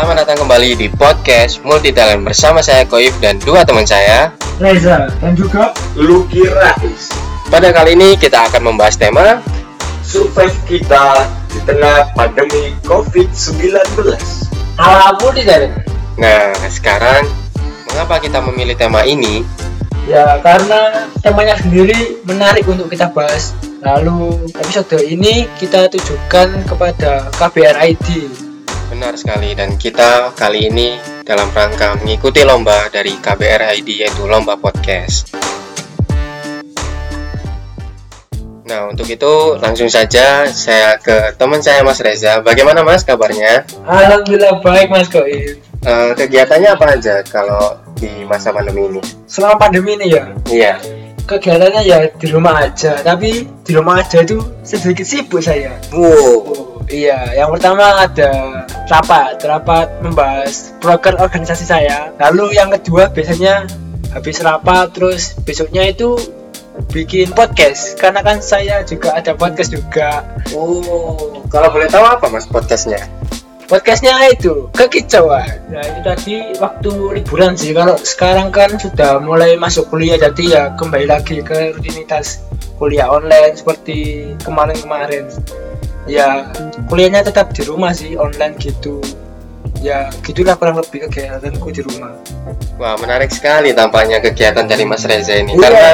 Selamat datang kembali di podcast Multi Talent bersama saya Koif dan dua teman saya. Reza dan juga Lucky Rais Pada kali ini kita akan membahas tema survive kita di tengah pandemi COVID-19 ala multi talent. Nah, sekarang mengapa kita memilih tema ini? Ya karena temanya sendiri menarik untuk kita bahas. Lalu episode ini kita tujukan kepada KBRID. Benar sekali dan kita kali ini dalam rangka mengikuti lomba dari KBR ID yaitu lomba podcast. Nah, untuk itu langsung saja saya ke teman saya Mas Reza. Bagaimana Mas kabarnya? Alhamdulillah baik Mas Koif. Eh, kegiatannya apa aja kalau di masa pandemi ini? Selama pandemi ini ya Iya. kegiatannya ya di rumah aja. Tapi di rumah aja itu sedikit sibuk saya. Wow. Iya, yang pertama ada rapat, rapat membahas program organisasi saya. Lalu yang kedua biasanya habis rapat terus besoknya itu bikin podcast karena kan saya juga ada podcast juga. Oh, kalau boleh tahu apa Mas podcastnya? Podcastnya itu kekicauan. Nah itu tadi waktu liburan sih. Kalau sekarang kan sudah mulai masuk kuliah jadi ya kembali lagi ke rutinitas kuliah online seperti kemarin-kemarin. Ya kuliahnya tetap di rumah sih online gitu. Ya gitulah kurang lebih kegiatanku di rumah. Wah, menarik sekali tampaknya kegiatan dari Mas Reza ini. Iya, Karena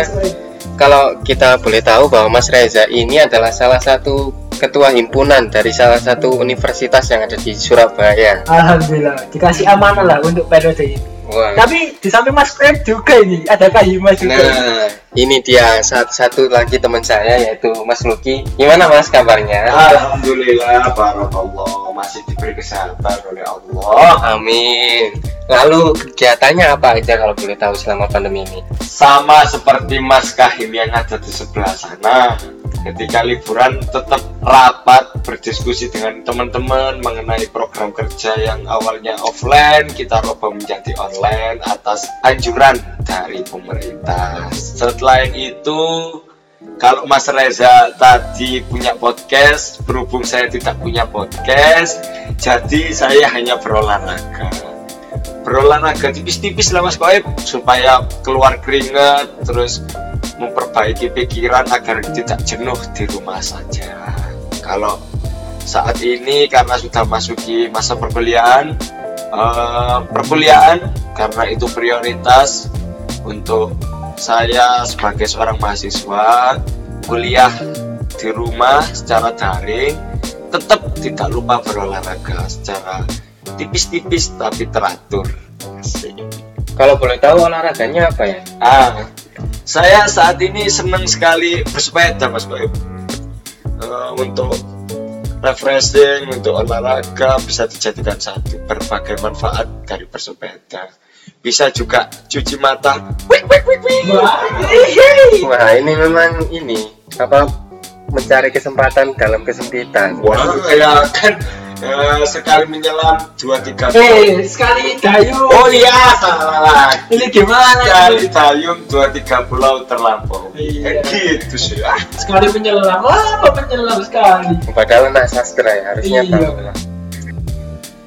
kalau kita boleh tahu bahwa Mas Reza ini adalah salah satu ketua himpunan dari salah satu universitas yang ada di Surabaya. Alhamdulillah dikasih amanah lah untuk periode ini. Wah. Tapi di samping Mas Fred juga ini ada Kak Himas juga. Nah, ini dia satu, satu lagi teman saya yaitu Mas Luki. Gimana Mas kabarnya? Alhamdulillah Barakallah masih diberi kesehatan oleh Allah Amin. Lalu kegiatannya apa aja kalau boleh tahu selama pandemi ini? sama seperti Mas Kahim yang ada di sebelah sana ketika liburan tetap rapat berdiskusi dengan teman-teman mengenai program kerja yang awalnya offline kita rubah menjadi online atas anjuran dari pemerintah. Selain itu kalau Mas Reza tadi punya podcast berhubung saya tidak punya podcast jadi saya hanya berolahraga. Berolahraga tipis-tipis lah Mas Koib supaya keluar keringat terus memperbaiki pikiran agar tidak jenuh di rumah saja kalau saat ini karena sudah masuki masa perkuliahan eh, perkuliahan karena itu prioritas untuk saya sebagai seorang mahasiswa kuliah di rumah secara daring tetap tidak lupa berolahraga secara tipis-tipis tapi teratur Asik. Kalau boleh tahu olahraganya apa ya? Ah, saya saat ini senang sekali bersepeda, Mas Bayu. Eh, untuk refreshing, untuk olahraga bisa dijadikan satu berbagai manfaat dari bersepeda. Bisa juga cuci mata. Wik, wik, wik, wik. Wah, ini memang ini apa mencari kesempatan dalam kesempitan. Wah, ya kan eh, sekali menyelam dua tiga Eh, sekali dayung. Oh iya, salah. Ini gimana? Sekali dayung dua tiga pulau terlampau. Iya. Eh, gitu sih. Ah, Sekali penyelam. Wah, apa penyelam sekali. Padahal anak sastra ya harusnya Iya. tahu lah.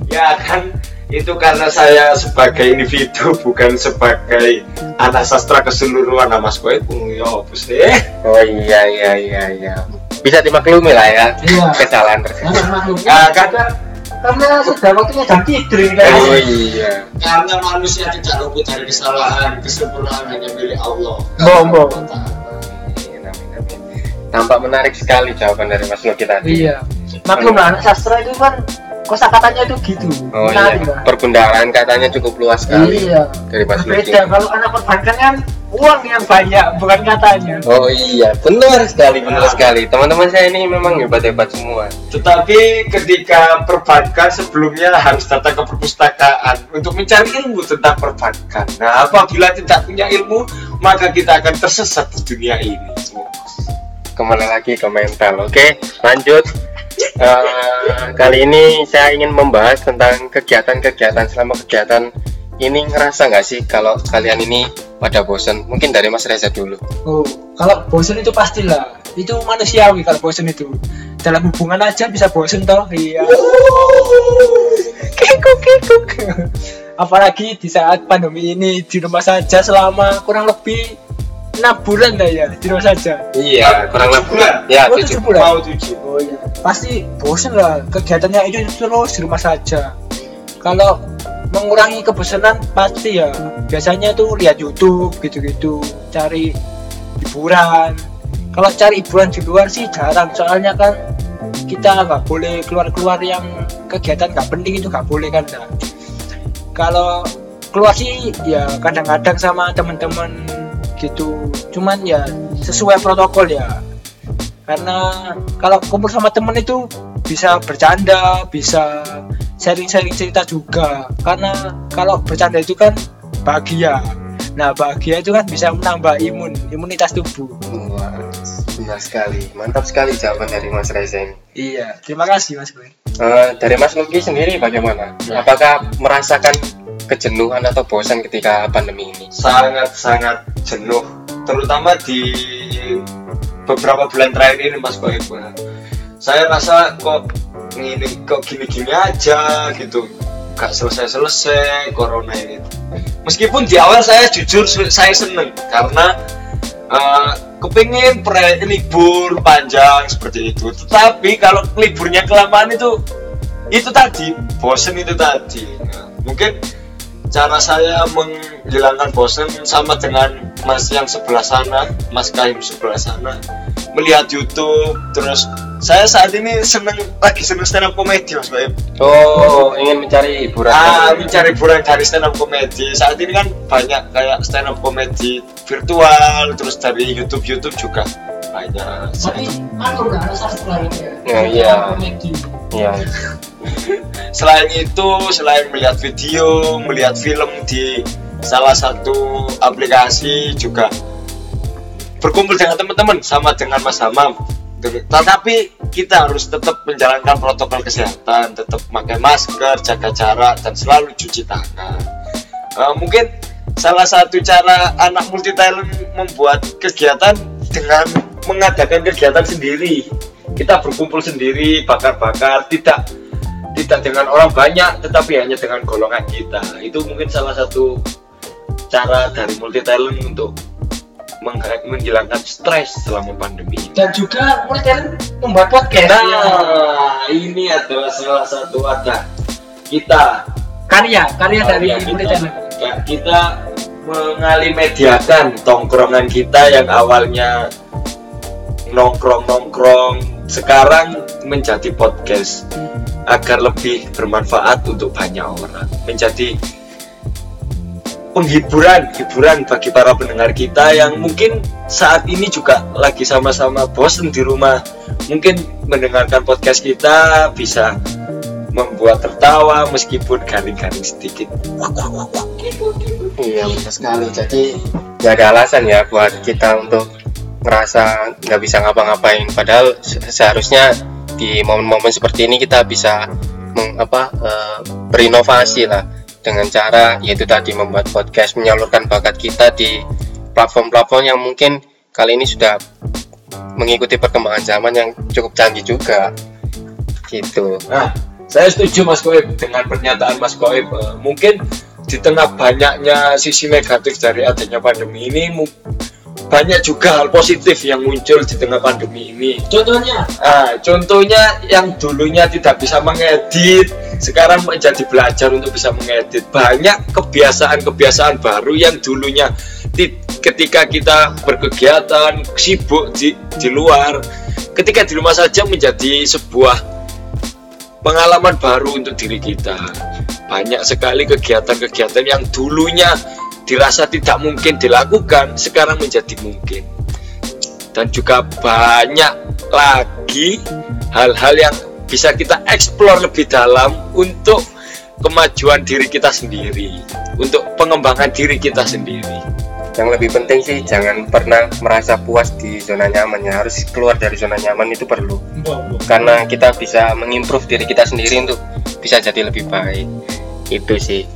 Ya kan itu karena saya sebagai individu bukan sebagai anak sastra keseluruhan nama Mas Kowe ya apa sih? Oh iya iya iya iya. Bisa dimaklumi lah ya Iya. kesalahan tersebut. Ya, kan? karena sudah waktunya jam tidur ini kan. Oh iya. Karena manusia tidak luput dari kesalahan, kesempurnaan hanya milik Allah. Amin, amin, amin. Tampak menarik sekali jawaban dari Mas Luki tadi. Iya. Maklum lah anak sastra itu kan kosakatanya itu gitu. Oh Menarik iya. lah. Perbendaharaan katanya cukup luas sekali Iya. dari Mas Luki. Beda kalau anak perbankan kan uang yang banyak bukan katanya. Oh iya, benar sekali, benar Ya. sekali. Teman-teman saya ini memang hebat-hebat semua. Tetapi ketika perbankan sebelumnya harus datang ke perpustakaan untuk mencari ilmu tentang perbankan. Nah, apabila tidak punya ilmu, maka kita akan tersesat di dunia ini. Kembali lagi ke mental. Oke, lanjut. Eh, kali ini saya ingin membahas tentang kegiatan-kegiatan selama kegiatan ini ngerasa nggak sih kalau kalian ini pada bosan? Mungkin dari Mas Reza dulu. Oh, kalau bosen itu pastilah. Itu manusiawi kalau bosen itu. Dalam hubungan aja bisa bosen toh. Iya. kikuk kikuk apalagi di saat pandemi ini di rumah saja selama kurang lebih enam bulan lah ya di rumah saja iya kurang lebih bulan. ya Oh, tujuh tujuh bulan. mau tujuh oh iya pasti bosen lah kegiatannya itu terus di rumah saja kalau mengurangi kebosanan pasti ya. Biasanya tuh lihat YouTube gitu-gitu cari hiburan. Kalau cari hiburan di luar sih jarang soalnya kan kita nggak boleh keluar-keluar yang kegiatan nggak penting itu nggak boleh kan Nah, kalau keluar sih ya kadang-kadang sama teman-teman gitu. Cuman ya sesuai protokol ya. Karena kalau kumpul sama temen itu bisa bercanda bisa sharing-sharing cerita juga. Karena kalau bercanda itu kan bahagia. Nah bahagia itu kan bisa menambah imun imunitas tubuh. Wah, benar sekali. Mantap sekali jawaban dari Mas Reza ini. Iya terima kasih mas Boy. Eh, dari Mas Luki sendiri bagaimana? Ya. apakah merasakan kejenuhan atau bosan ketika pandemi ini? Sangat sangat jenuh terutama di beberapa bulan terakhir ini Mas Baik saya rasa kok ini kok gini-gini aja gitu. Gak selesai-selesai corona ini. Meskipun di awal saya jujur saya seneng karena eh, kepingin pre- libur panjang seperti itu. Tetapi kalau liburnya kelamaan itu itu tadi bosen itu tadi. Mungkin cara saya menghilangkan bosen sama dengan mas yang sebelah sana mas Kaim sebelah sana. Melihat YouTube terus saya saat ini seneng lagi seneng stand up comedy mas Kaim oh ingin mencari hiburan. Ah mencari hiburan dari stand up comedy saat ini kan banyak kayak stand up comedy virtual terus dari YouTube YouTube juga banyak. Tapi aku udah ada sastra ini Ya, iya. komedi. Iya. selain itu selain melihat video melihat film di salah satu aplikasi juga berkumpul dengan teman-teman sama dengan Mas Hamam tetapi kita harus tetap menjalankan protokol kesehatan tetap pakai masker jaga jarak dan selalu cuci tangan. Eh, mungkin salah satu cara anak multi talent membuat kegiatan dengan mengadakan kegiatan sendiri. Kita berkumpul sendiri bakar-bakar tidak tidak dengan orang banyak tetapi hanya dengan golongan kita. Itu mungkin salah satu cara dari multi talent untuk menghilangkan stres selama pandemi. Dan juga mulai talent membuat podcast. Nah, ini adalah salah satu ada kita. Karya karya dari karya mulai kita, talent ya, kita mengalimediakan tongkrongan kita yang awalnya nongkrong-nongkrong sekarang menjadi podcast agar lebih bermanfaat untuk banyak orang menjadi penghiburan hiburan bagi para pendengar kita yang mungkin saat ini juga lagi sama-sama bosen di rumah mungkin mendengarkan podcast kita bisa membuat tertawa meskipun garing-garing sedikit Iya benar sekali. Jadi nggak ada alasan ya buat kita untuk ngerasa nggak bisa ngapa-ngapain. Padahal se- seharusnya di momen-momen seperti ini kita bisa meng, apa, eh, berinovasi lah dengan cara yaitu tadi membuat podcast menyalurkan bakat kita di platform-platform yang mungkin kali ini sudah mengikuti perkembangan zaman yang cukup canggih juga gitu Nah, saya setuju Mas Koib dengan pernyataan Mas Koib. Eh, mungkin di tengah banyaknya sisi negatif dari adanya pandemi ini, banyak juga hal positif yang muncul di tengah pandemi ini. contohnya Ah, contohnya yang dulunya tidak bisa mengedit, sekarang menjadi belajar untuk bisa mengedit. Banyak kebiasaan-kebiasaan baru yang dulunya ti- ketika kita berkegiatan sibuk di, di luar, ketika di rumah saja menjadi sebuah pengalaman baru untuk diri kita. Banyak sekali kegiatan-kegiatan yang dulunya dirasa tidak mungkin dilakukan, sekarang menjadi mungkin. Dan juga banyak lagi hal-hal yang bisa kita eksplor lebih dalam untuk kemajuan diri kita sendiri, untuk pengembangan diri kita sendiri. yang lebih penting sih jangan pernah merasa puas di zona nyaman ya. Harus keluar dari zona nyaman itu perlu. Karena kita bisa mengimprove diri kita sendiri untuk bisa jadi lebih baik. Itu sih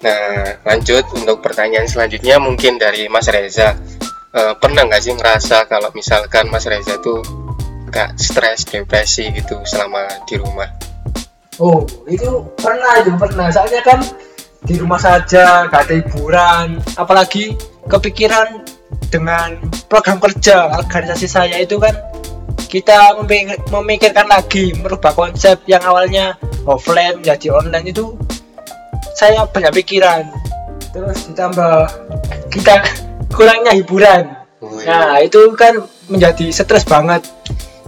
nah lanjut untuk pertanyaan selanjutnya mungkin dari Mas Reza. Eh, pernah nggak sih ngerasa kalau misalkan Mas Reza tuh nggak stres depresi gitu selama di rumah? Oh, itu pernah itu pernah. Soalnya kan di rumah saja, gak ada hiburan, apalagi kepikiran dengan program kerja organisasi saya itu kan kita memik- memikirkan lagi merubah konsep yang awalnya offline menjadi online itu saya banyak pikiran. Terus ditambah kita kurangnya hiburan. Oh, iya. nah itu kan menjadi stres banget.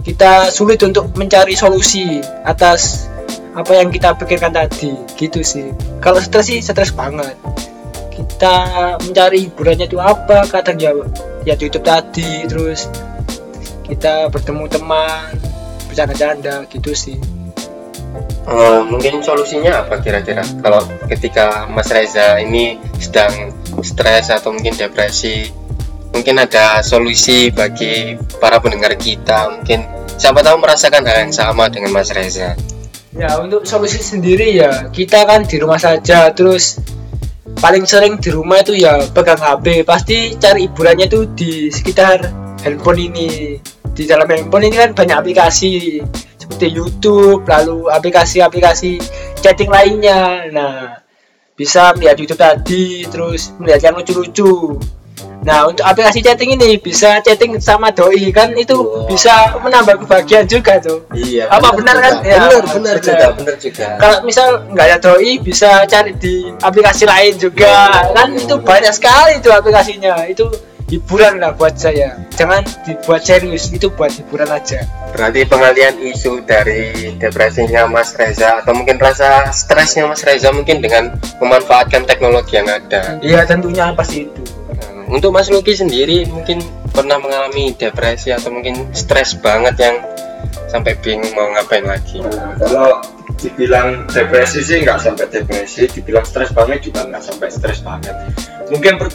Kita sulit untuk mencari solusi atas apa yang kita pikirkan tadi. Gitu sih. Kalau stres sih stres banget. Kita mencari hiburannya itu apa kadang ya ya YouTube tadi terus kita bertemu teman bercanda-canda gitu sih Eh, mungkin solusinya apa kira-kira? Kalau ketika Mas Reza ini sedang stres atau mungkin depresi mungkin ada solusi bagi para pendengar kita. Mungkin siapa tahu merasakan hal yang sama dengan Mas Reza. Ya untuk solusi sendiri ya kita kan di rumah saja terus paling sering di rumah itu ya pegang HP pasti cari hiburannya itu di sekitar handphone ini. Di dalam handphone ini kan banyak aplikasi seperti YouTube lalu aplikasi-aplikasi chatting lainnya. Nah bisa melihat YouTube tadi terus melihat yang lucu-lucu. Nah untuk aplikasi chatting ini bisa chatting sama doi kan? Itu Wow. bisa menambah kebahagiaan juga tuh. Iya Apa benar kan? Ya, benar benar benar. juga. benar juga. Kalau misal nggak ada doi bisa cari di aplikasi lain juga. Kan itu banyak sekali itu aplikasinya. Itu hiburan lah buat saya jangan dibuat serius itu buat hiburan aja berarti pengalian isu dari depresinya Mas Reza atau mungkin rasa stresnya Mas Reza mungkin dengan memanfaatkan teknologi yang ada iya tentunya pasti itu Nah, Untuk Mas Luki sendiri mungkin pernah mengalami depresi atau mungkin stres banget yang sampai bingung mau ngapain lagi. Nah, kalau dibilang depresi sih nggak sampai depresi, dibilang stres banget juga nggak sampai stres banget. Mungkin per,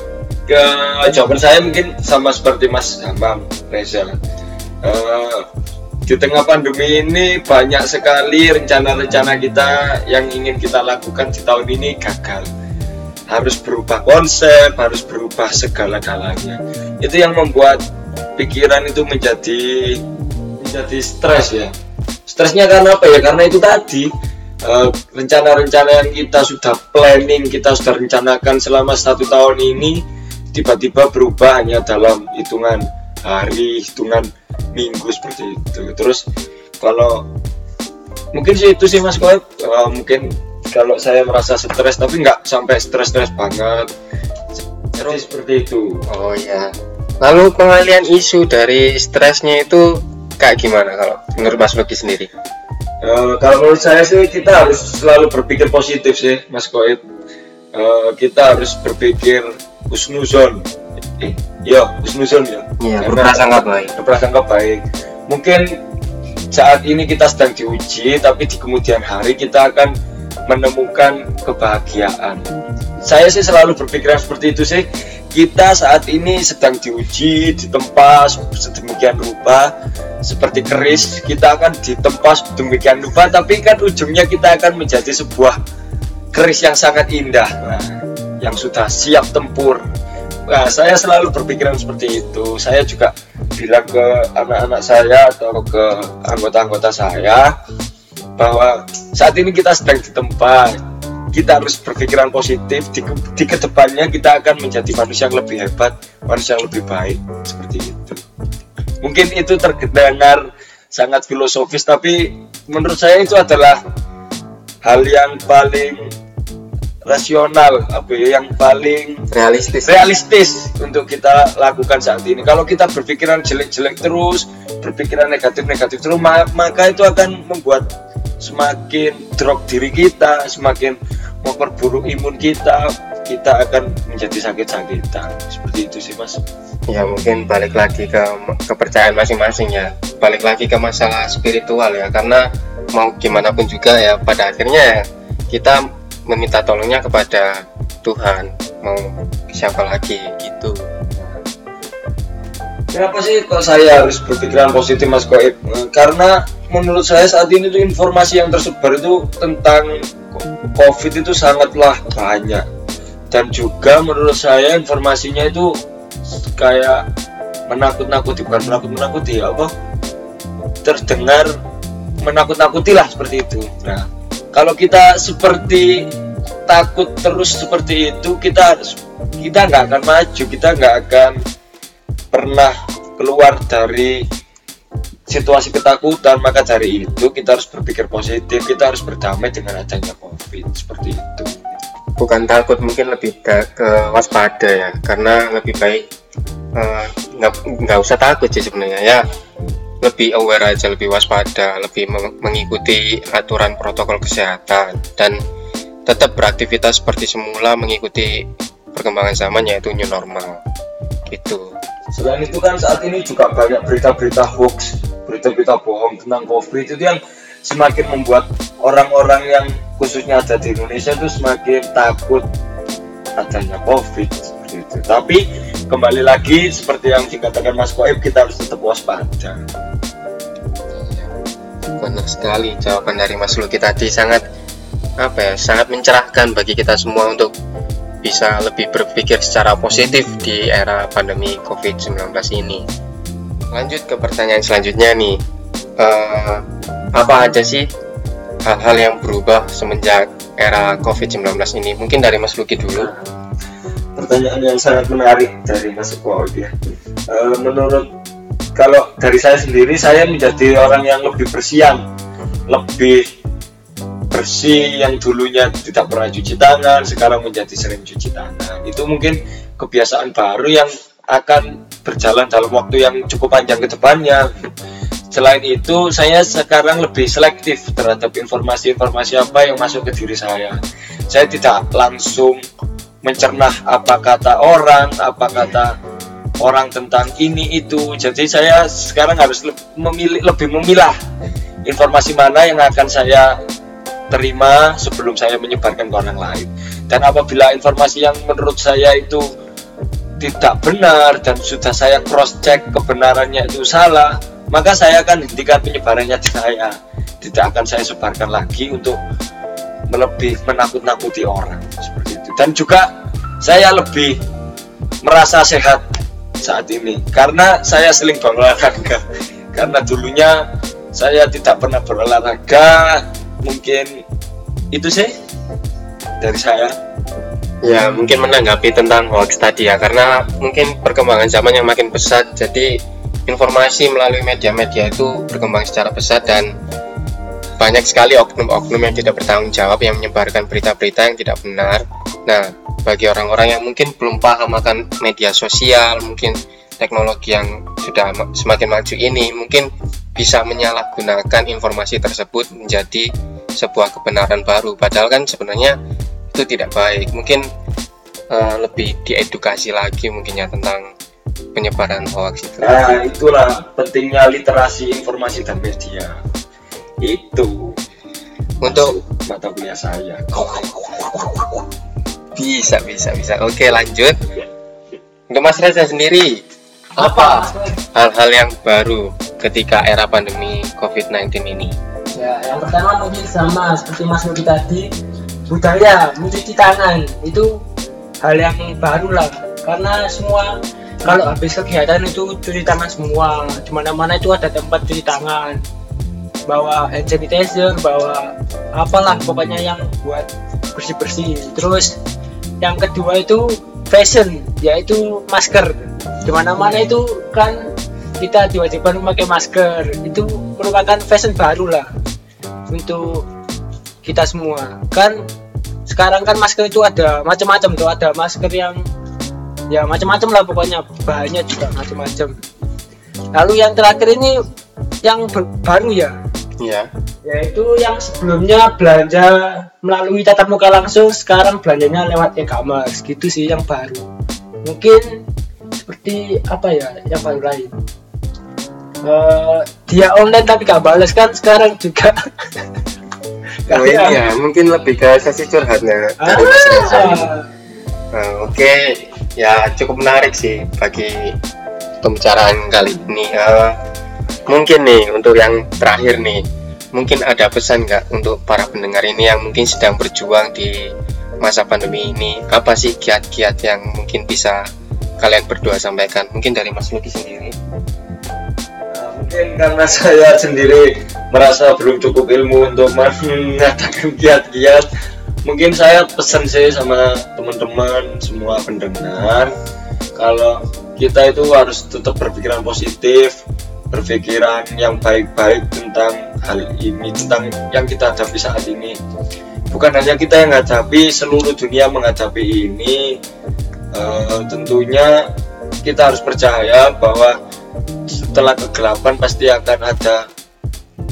ke jawaban saya mungkin sama seperti Mas Hamam Reza. Eh, di tengah pandemi ini banyak sekali rencana-rencana kita yang ingin kita lakukan di tahun ini gagal. Harus berubah konsep, harus berubah segala-galanya. Itu yang membuat pikiran itu menjadi menjadi stres ya stresnya karena apa ya karena itu tadi eh, rencana-rencana yang kita sudah planning kita sudah rencanakan selama satu tahun ini tiba-tiba berubah hanya dalam hitungan hari hitungan minggu seperti itu terus kalau mungkin sih itu sih mas Koep Eh, mungkin kalau saya merasa stres tapi nggak sampai stres-stres banget jadi seperti itu Oh iya. Lalu pengalian isu dari stresnya itu kayak gimana kalau menurut Mas Luki sendiri? Eh, kalau menurut saya sih kita harus selalu berpikir positif sih, Mas Koit. Eh, kita harus berpikir husnuzon. Eh, iya, husnuzon ya. Iya, berprasangka baik. berprasangka baik. Mungkin saat ini kita sedang diuji, tapi di kemudian hari kita akan menemukan kebahagiaan. Saya sih selalu berpikiran seperti itu sih. Kita saat ini sedang diuji, ditempa sedemikian rupa, seperti keris. Kita akan ditempa sedemikian rupa, tapi kan ujungnya kita akan menjadi sebuah keris yang sangat indah, nah, yang sudah siap tempur. Nah, saya selalu berpikiran seperti itu. Saya juga bilang ke anak-anak saya atau ke anggota-anggota saya bahwa saat ini kita sedang ditempa. Kita harus berpikiran positif. Di, di ke depannya kita akan menjadi manusia yang lebih hebat, manusia yang lebih baik. Seperti itu. Mungkin itu terdengar sangat filosofis, tapi menurut saya itu adalah hal yang paling rasional, apa ya, yang paling Realistis. realistis untuk kita lakukan saat ini. Kalau kita berpikiran jelek-jelek terus, berpikiran negatif-negatif terus, ma- maka itu akan membuat semakin drop diri kita, semakin memperburuk imun kita, kita akan menjadi sakit-sakitan. Seperti itu sih, Mas. Ya mungkin balik lagi ke kepercayaan masing-masing ya. Balik lagi ke masalah spiritual ya. Karena mau gimana pun juga ya pada akhirnya ya kita meminta tolongnya kepada Tuhan. Mau siapa lagi gitu. Kenapa sih kok saya harus berpikiran positif Mas Koib? Karena menurut saya saat ini tuh informasi yang tersebar itu tentang COVID itu sangatlah banyak dan juga menurut saya informasinya itu kayak menakut-nakuti bukan menakut-nakuti ya apa terdengar menakut-nakuti lah seperti itu. Nah kalau kita seperti takut terus seperti itu kita harus kita nggak akan maju kita nggak akan pernah keluar dari situasi ketakutan. Maka dari itu kita harus berpikir positif kita harus berdamai dengan adanya covid seperti itu. Bukan takut mungkin lebih ke waspada ya. Karena lebih baik eh, nggak nggak usah takut sih sebenarnya. Ya lebih aware aja lebih waspada lebih meng- mengikuti aturan protokol kesehatan. Dan tetap beraktivitas seperti semula mengikuti perkembangan zaman yaitu new normal. Gitu. Selain itu kan saat ini juga banyak berita-berita hoax, berita-berita bohong tentang COVID. Itu yang semakin membuat orang-orang yang khususnya ada di Indonesia itu semakin takut adanya COVID seperti itu. Tapi kembali lagi seperti yang dikatakan Mas Koib kita harus tetap waspada. benar sekali jawaban dari Mas Luki tadi sangat apa ya sangat mencerahkan bagi kita semua untuk bisa lebih berpikir secara positif di era pandemi COVID-19 ini. Lanjut ke pertanyaan selanjutnya nih, Eh, apa aja sih hal-hal yang berubah semenjak era COVID-19 ini? Mungkin dari Mas Luki dulu. Pertanyaan yang sangat menarik dari Mas Koib ya. Eh, menurut kalau dari saya sendiri saya menjadi orang yang lebih bersiam, lebih bersih yang dulunya tidak pernah cuci tangan sekarang menjadi sering cuci tangan. Itu mungkin kebiasaan baru yang akan berjalan dalam waktu yang cukup panjang ke depannya. Selain itu saya sekarang lebih selektif terhadap informasi-informasi apa yang masuk ke diri saya. Saya tidak langsung mencerna apa kata orang apa kata orang tentang ini itu jadi saya sekarang harus memilih lebih memilah informasi mana yang akan saya terima sebelum saya menyebarkan ke orang lain. Dan apabila informasi yang menurut saya itu tidak benar dan sudah saya cross check kebenarannya itu salah, maka saya akan hentikan penyebarannya di saya. Tidak akan saya sebarkan lagi untuk melebih menakut-nakuti orang seperti. Dan juga saya lebih merasa sehat saat ini. Karena saya sering berolahraga. Karena dulunya saya tidak pernah berolahraga, mungkin itu sih dari saya. Ya, mungkin menanggapi tentang hoax tadi ya, karena mungkin perkembangan zaman yang makin pesat, jadi informasi melalui media-media itu berkembang secara pesat dan banyak sekali oknum-oknum yang tidak bertanggung jawab yang menyebarkan berita-berita yang tidak benar. Nah, bagi orang-orang yang mungkin belum paham akan media sosial, mungkin teknologi yang sudah ma- semakin maju ini, mungkin bisa menyalahgunakan informasi tersebut menjadi sebuah kebenaran baru. Padahal kan sebenarnya itu tidak baik. Mungkin eh, lebih diedukasi lagi mungkinnya tentang penyebaran hoax itu. nah itulah pentingnya literasi informasi dan media itu Untuk mata kuliah saya bisa bisa bisa. Oke lanjut. Untuk Mas Reza sendiri apa hal-hal yang baru ketika era pandemi COVID-19 ini? Ya, yang pertama mungkin sama seperti Mas Nudi tadi, budaya mencuci tangan itu hal yang baru lah. Karena semua kalau habis kegiatan itu cuci tangan semua, di mana-mana itu ada tempat cuci tangan. Bawa hand sanitizer, bawa apalah pokoknya yang buat bersih-bersih. Terus yang kedua itu fashion, yaitu masker. Di mana-mana itu kan kita diwajibkan memakai masker. Itu merupakan fashion baru lah untuk kita semua kan sekarang kan masker itu ada macam-macam tuh ada masker yang ya macam-macam lah pokoknya bahannya juga macam-macam lalu yang terakhir ini yang baru ya Ya, yaitu yang sebelumnya belanja melalui tatap muka langsung sekarang belanjanya lewat e-commerce. Gitu sih yang baru. Mungkin seperti apa ya yang baru lain? Eh, dia online tapi gak balas kan sekarang juga. Oh ini ya? mungkin lebih ke sesi curhatnya. Dari Mas Reza. ini. Ah, Nah, Oke, ya cukup menarik sih bagi pembicaraan kali ini. Eh, mungkin nih untuk yang terakhir nih, mungkin ada pesan nggak untuk para pendengar ini yang mungkin sedang berjuang di masa pandemi ini? Apa sih kiat-kiat yang mungkin bisa kalian berdua sampaikan? Mungkin dari Mas Luki sendiri. Nah, mungkin karena saya sendiri merasa belum cukup ilmu untuk mengatakan kiat-kiat mungkin saya pesan sih sama teman-teman semua pendengar kalau kita itu harus tetap berpikiran positif berpikiran yang baik-baik tentang hal ini tentang yang kita hadapi saat ini. Bukan hanya kita yang menghadapi seluruh dunia menghadapi ini. Uh, tentunya kita harus percaya bahwa setelah kegelapan pasti akan ada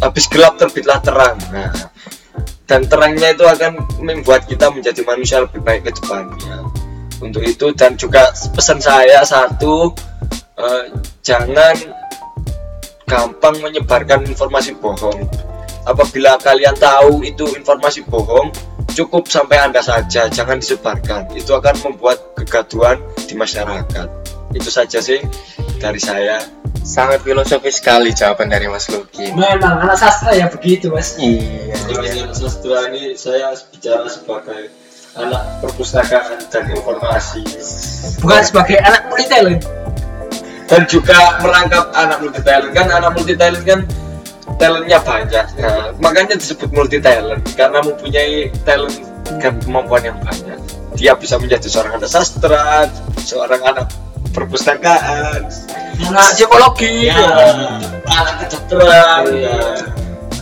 habis gelap terbitlah terang. Nah dan terangnya itu akan membuat kita menjadi manusia lebih baik ke depannya. Untuk itu dan juga pesan saya satu uh, jangan gampang menyebarkan informasi bohong. Apabila kalian tahu itu informasi bohong cukup sampai anda saja jangan disebarkan. Itu akan membuat kegaduhan di masyarakat. Itu saja sih dari saya. Sangat filosofis sekali jawaban dari Mas Luki. Memang anak sastra ya begitu mas. Iya. Sebagai sastra ini saya bicara sebagai anak perpustakaan dan informasi. Bukan sebagai anak talent dan juga merangkap anak multi talent kan anak multi talent kan talentnya banyak nah, makanya disebut multi talent karena mempunyai talent dan kemampuan yang banyak dia bisa menjadi seorang anak sastra seorang anak perpustakaan anak psikologi ya, anak kedokteran Iya. ya.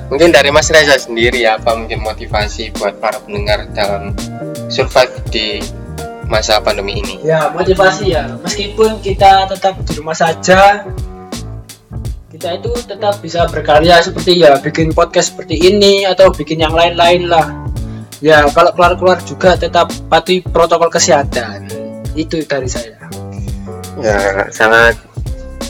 mungkin dari Mas Reza sendiri ya apa mungkin motivasi buat para pendengar dalam survive di masa pandemi ini? Ya motivasi ya. Meskipun kita tetap di rumah saja kita itu tetap bisa berkarya seperti ya bikin podcast seperti ini atau bikin yang lain-lain lah. Ya kalau keluar-keluar juga tetap patuhi protokol kesehatan. Itu dari saya. Ya sangat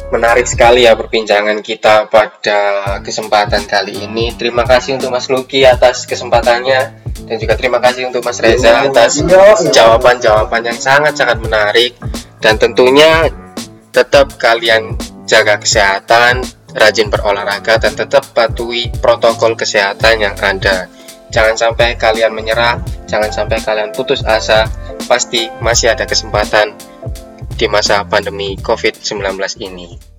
menarik sekali ya perbincangan kita pada kesempatan kali ini. Terima kasih untuk Mas Luki atas kesempatannya dan juga terima kasih untuk Mas Reza atas jawaban-jawaban yang sangat-sangat menarik dan tentunya tetap kalian jaga kesehatan, rajin berolahraga dan tetap patuhi protokol kesehatan yang ada. Jangan sampai kalian menyerah, jangan sampai kalian putus asa. Pasti masih ada kesempatan di masa pandemi COVID-19 ini.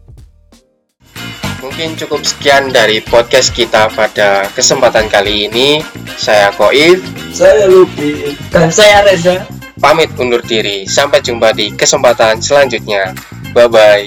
Mungkin cukup sekian dari podcast kita pada kesempatan kali ini. Saya Koif, saya Luki dan saya Reza pamit undur diri. Sampai jumpa di kesempatan selanjutnya. Bye bye.